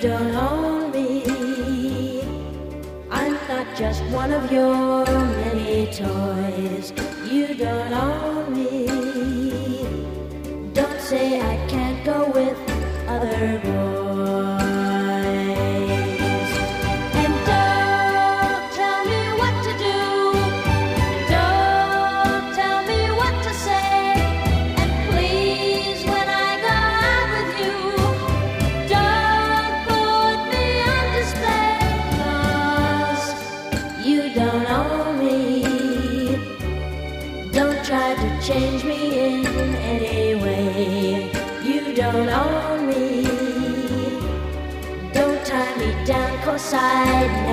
don't own me. I'm not just one of your many toys. You don't own me. Don't say I can't go with other boys.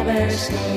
mercy.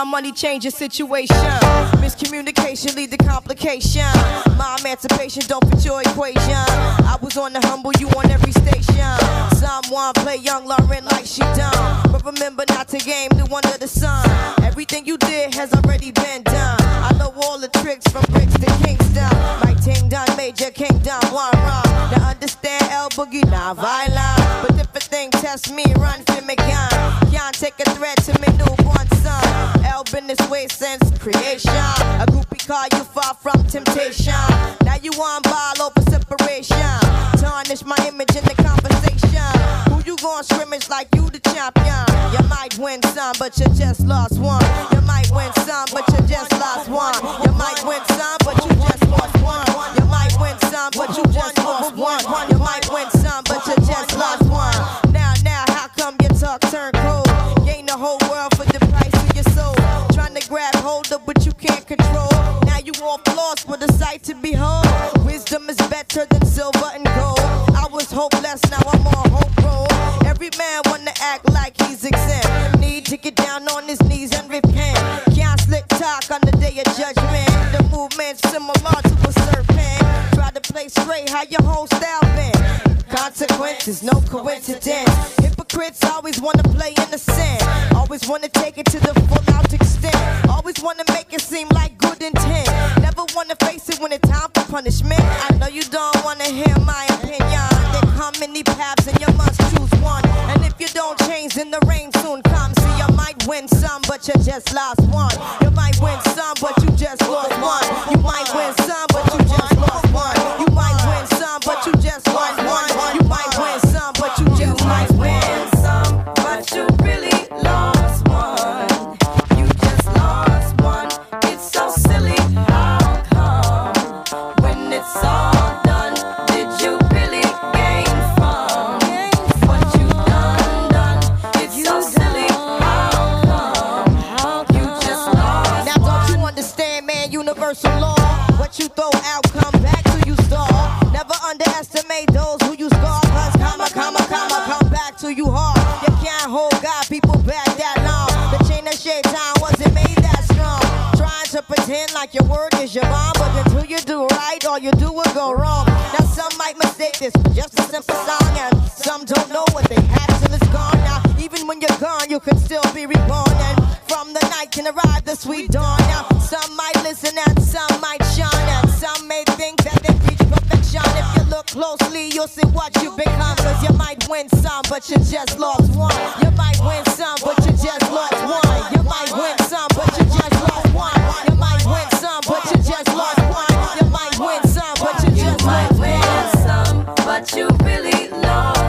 How money changes situation. Miscommunication lead to complication. My emancipation don't fit your equation. I was on the humble, you on every station. Someone play young Lauren like she done. But remember not to game the under the sun. Everything you did has already been done. I know all the tricks from bricks to Kingston. My ting done, major king kingdom, one wrong. Now understand L Boogie, not violent. But if a thing test me, run for me gun. This way since creation. A groupie call you far from temptation. Now you on ball over separation. Tarnish my image in the conversation. Who you gon' scrimmage like you the champion? You might win some, but you just lost one. You might win some, but you just lost one. You might win some, but you just lost one. You might win some, but you just lost one. You might win some, Wisdom is better than silver and gold. I was hopeless, now I'm on hope roll. Every man wanna act like he's exempt. Need to get down on his knees and repent. Can't slick talk on the day of judgment. The movement's similar to a serpent. Try to play straight, how your whole style been. Consequences, no coincidence. Hypocrites always wanna play innocent. Always wanna take it to the full out extent. Always wanna make it seem like good intent. Never wanna face it when it's time for punishment. I know you don't wanna hear my opinion. There come many paths and you must choose one. And if you don't change, then the rain soon comes. See, you might win some, but you just lost one. You might win some, but you just lost one. You might win some, but you just like your word is your bond, but until you do right, all you do will go wrong. Now some might mistake this just a simple song, and some don't know what they have till it's gone. Now even when you're gone, you can still be reborn, and from the night can arrive the sweet dawn. Now some might listen and some might shine, and some may think that they reach perfection. If you look closely, you'll see what you become. Cause you might win some, but you just lost one. You might win some, but you just lost one. You might win some, but you just lost one. You might win some, but you just lost one. You might win some, but you just lost one. some, but you really lost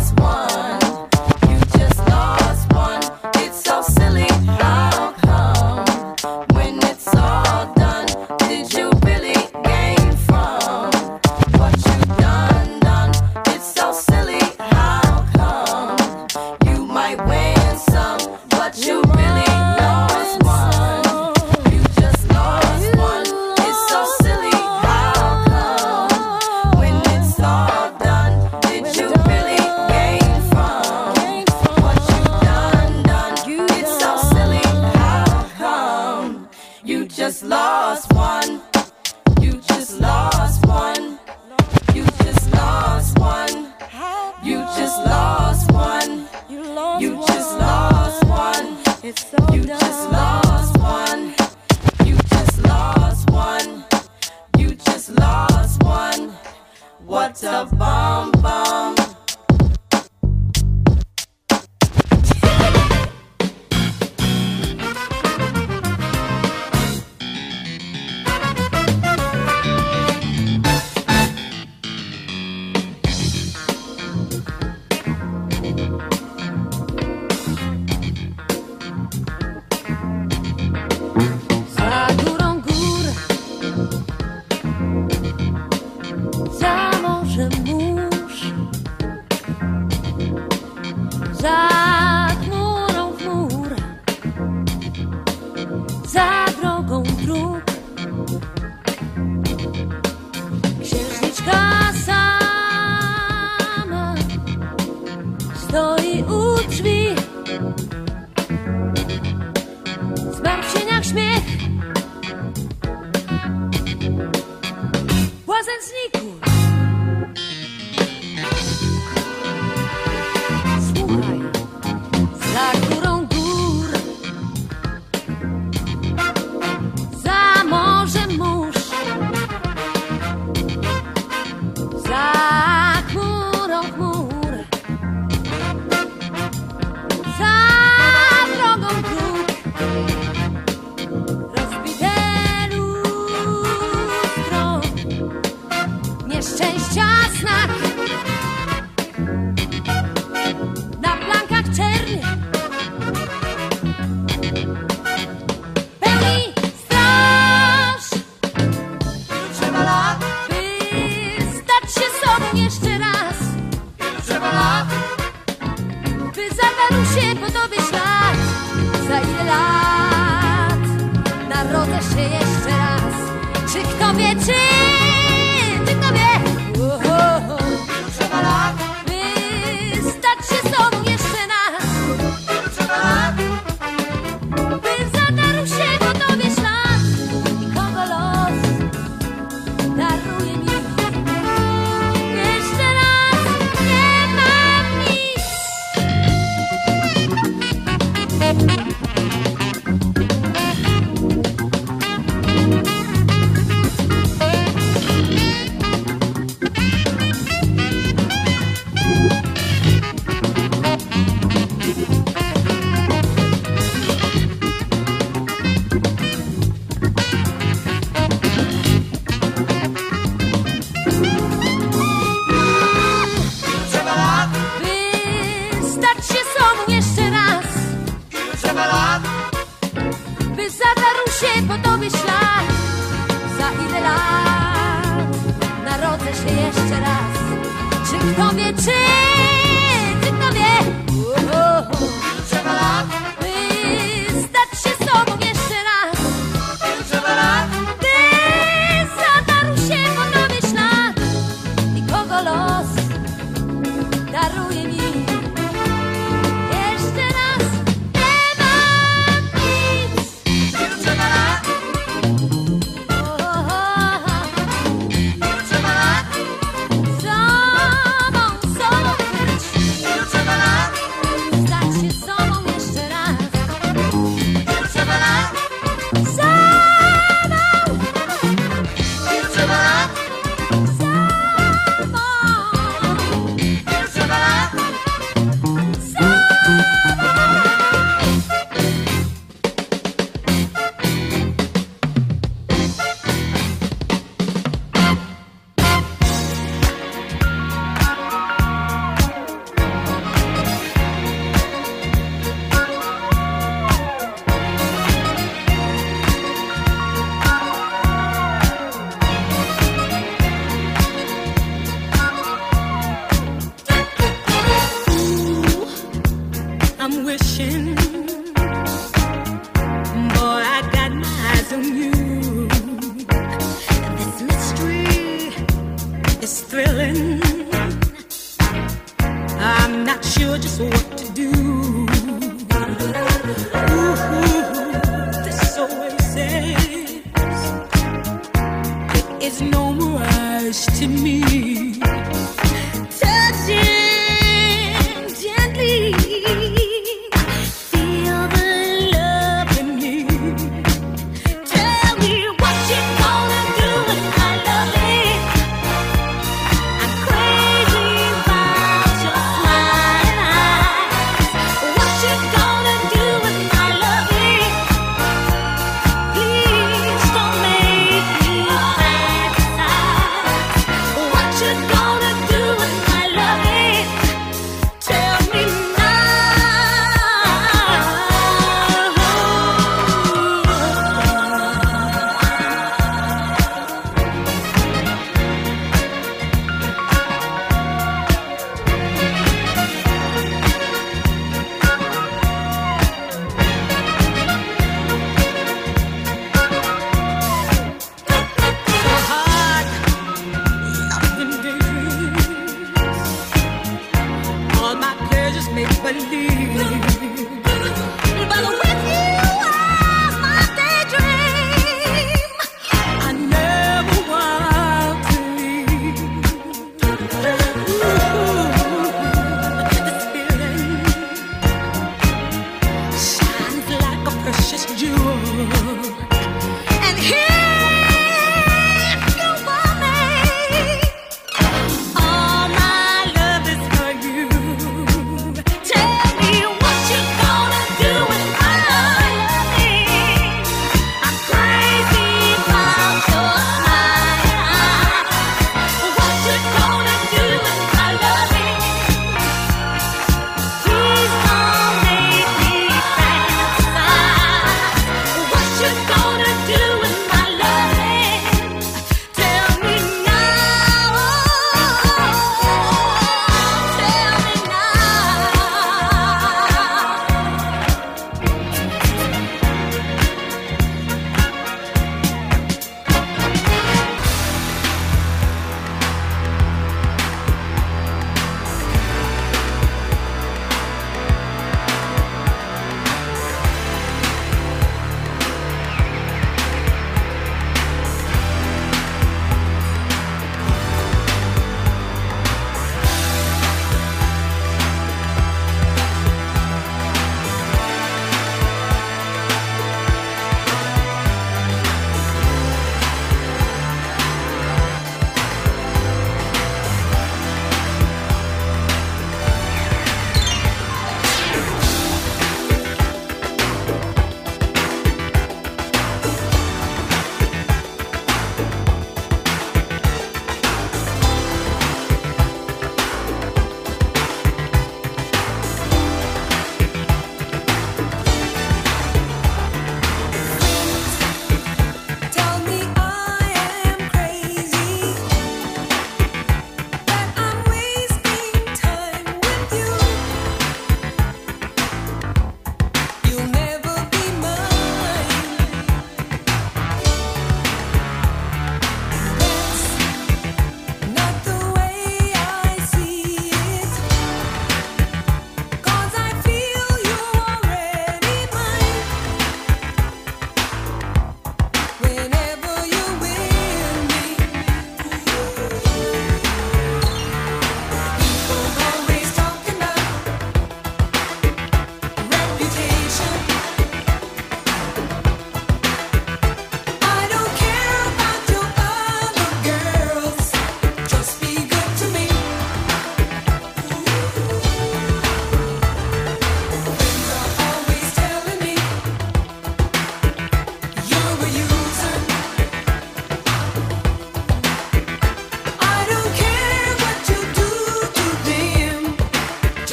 powie,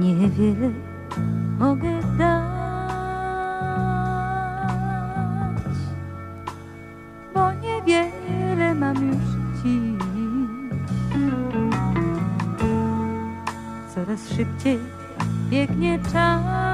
niewiele mogę dać, bo niewiele mam już dziś. Coraz szybciej biegnie czas.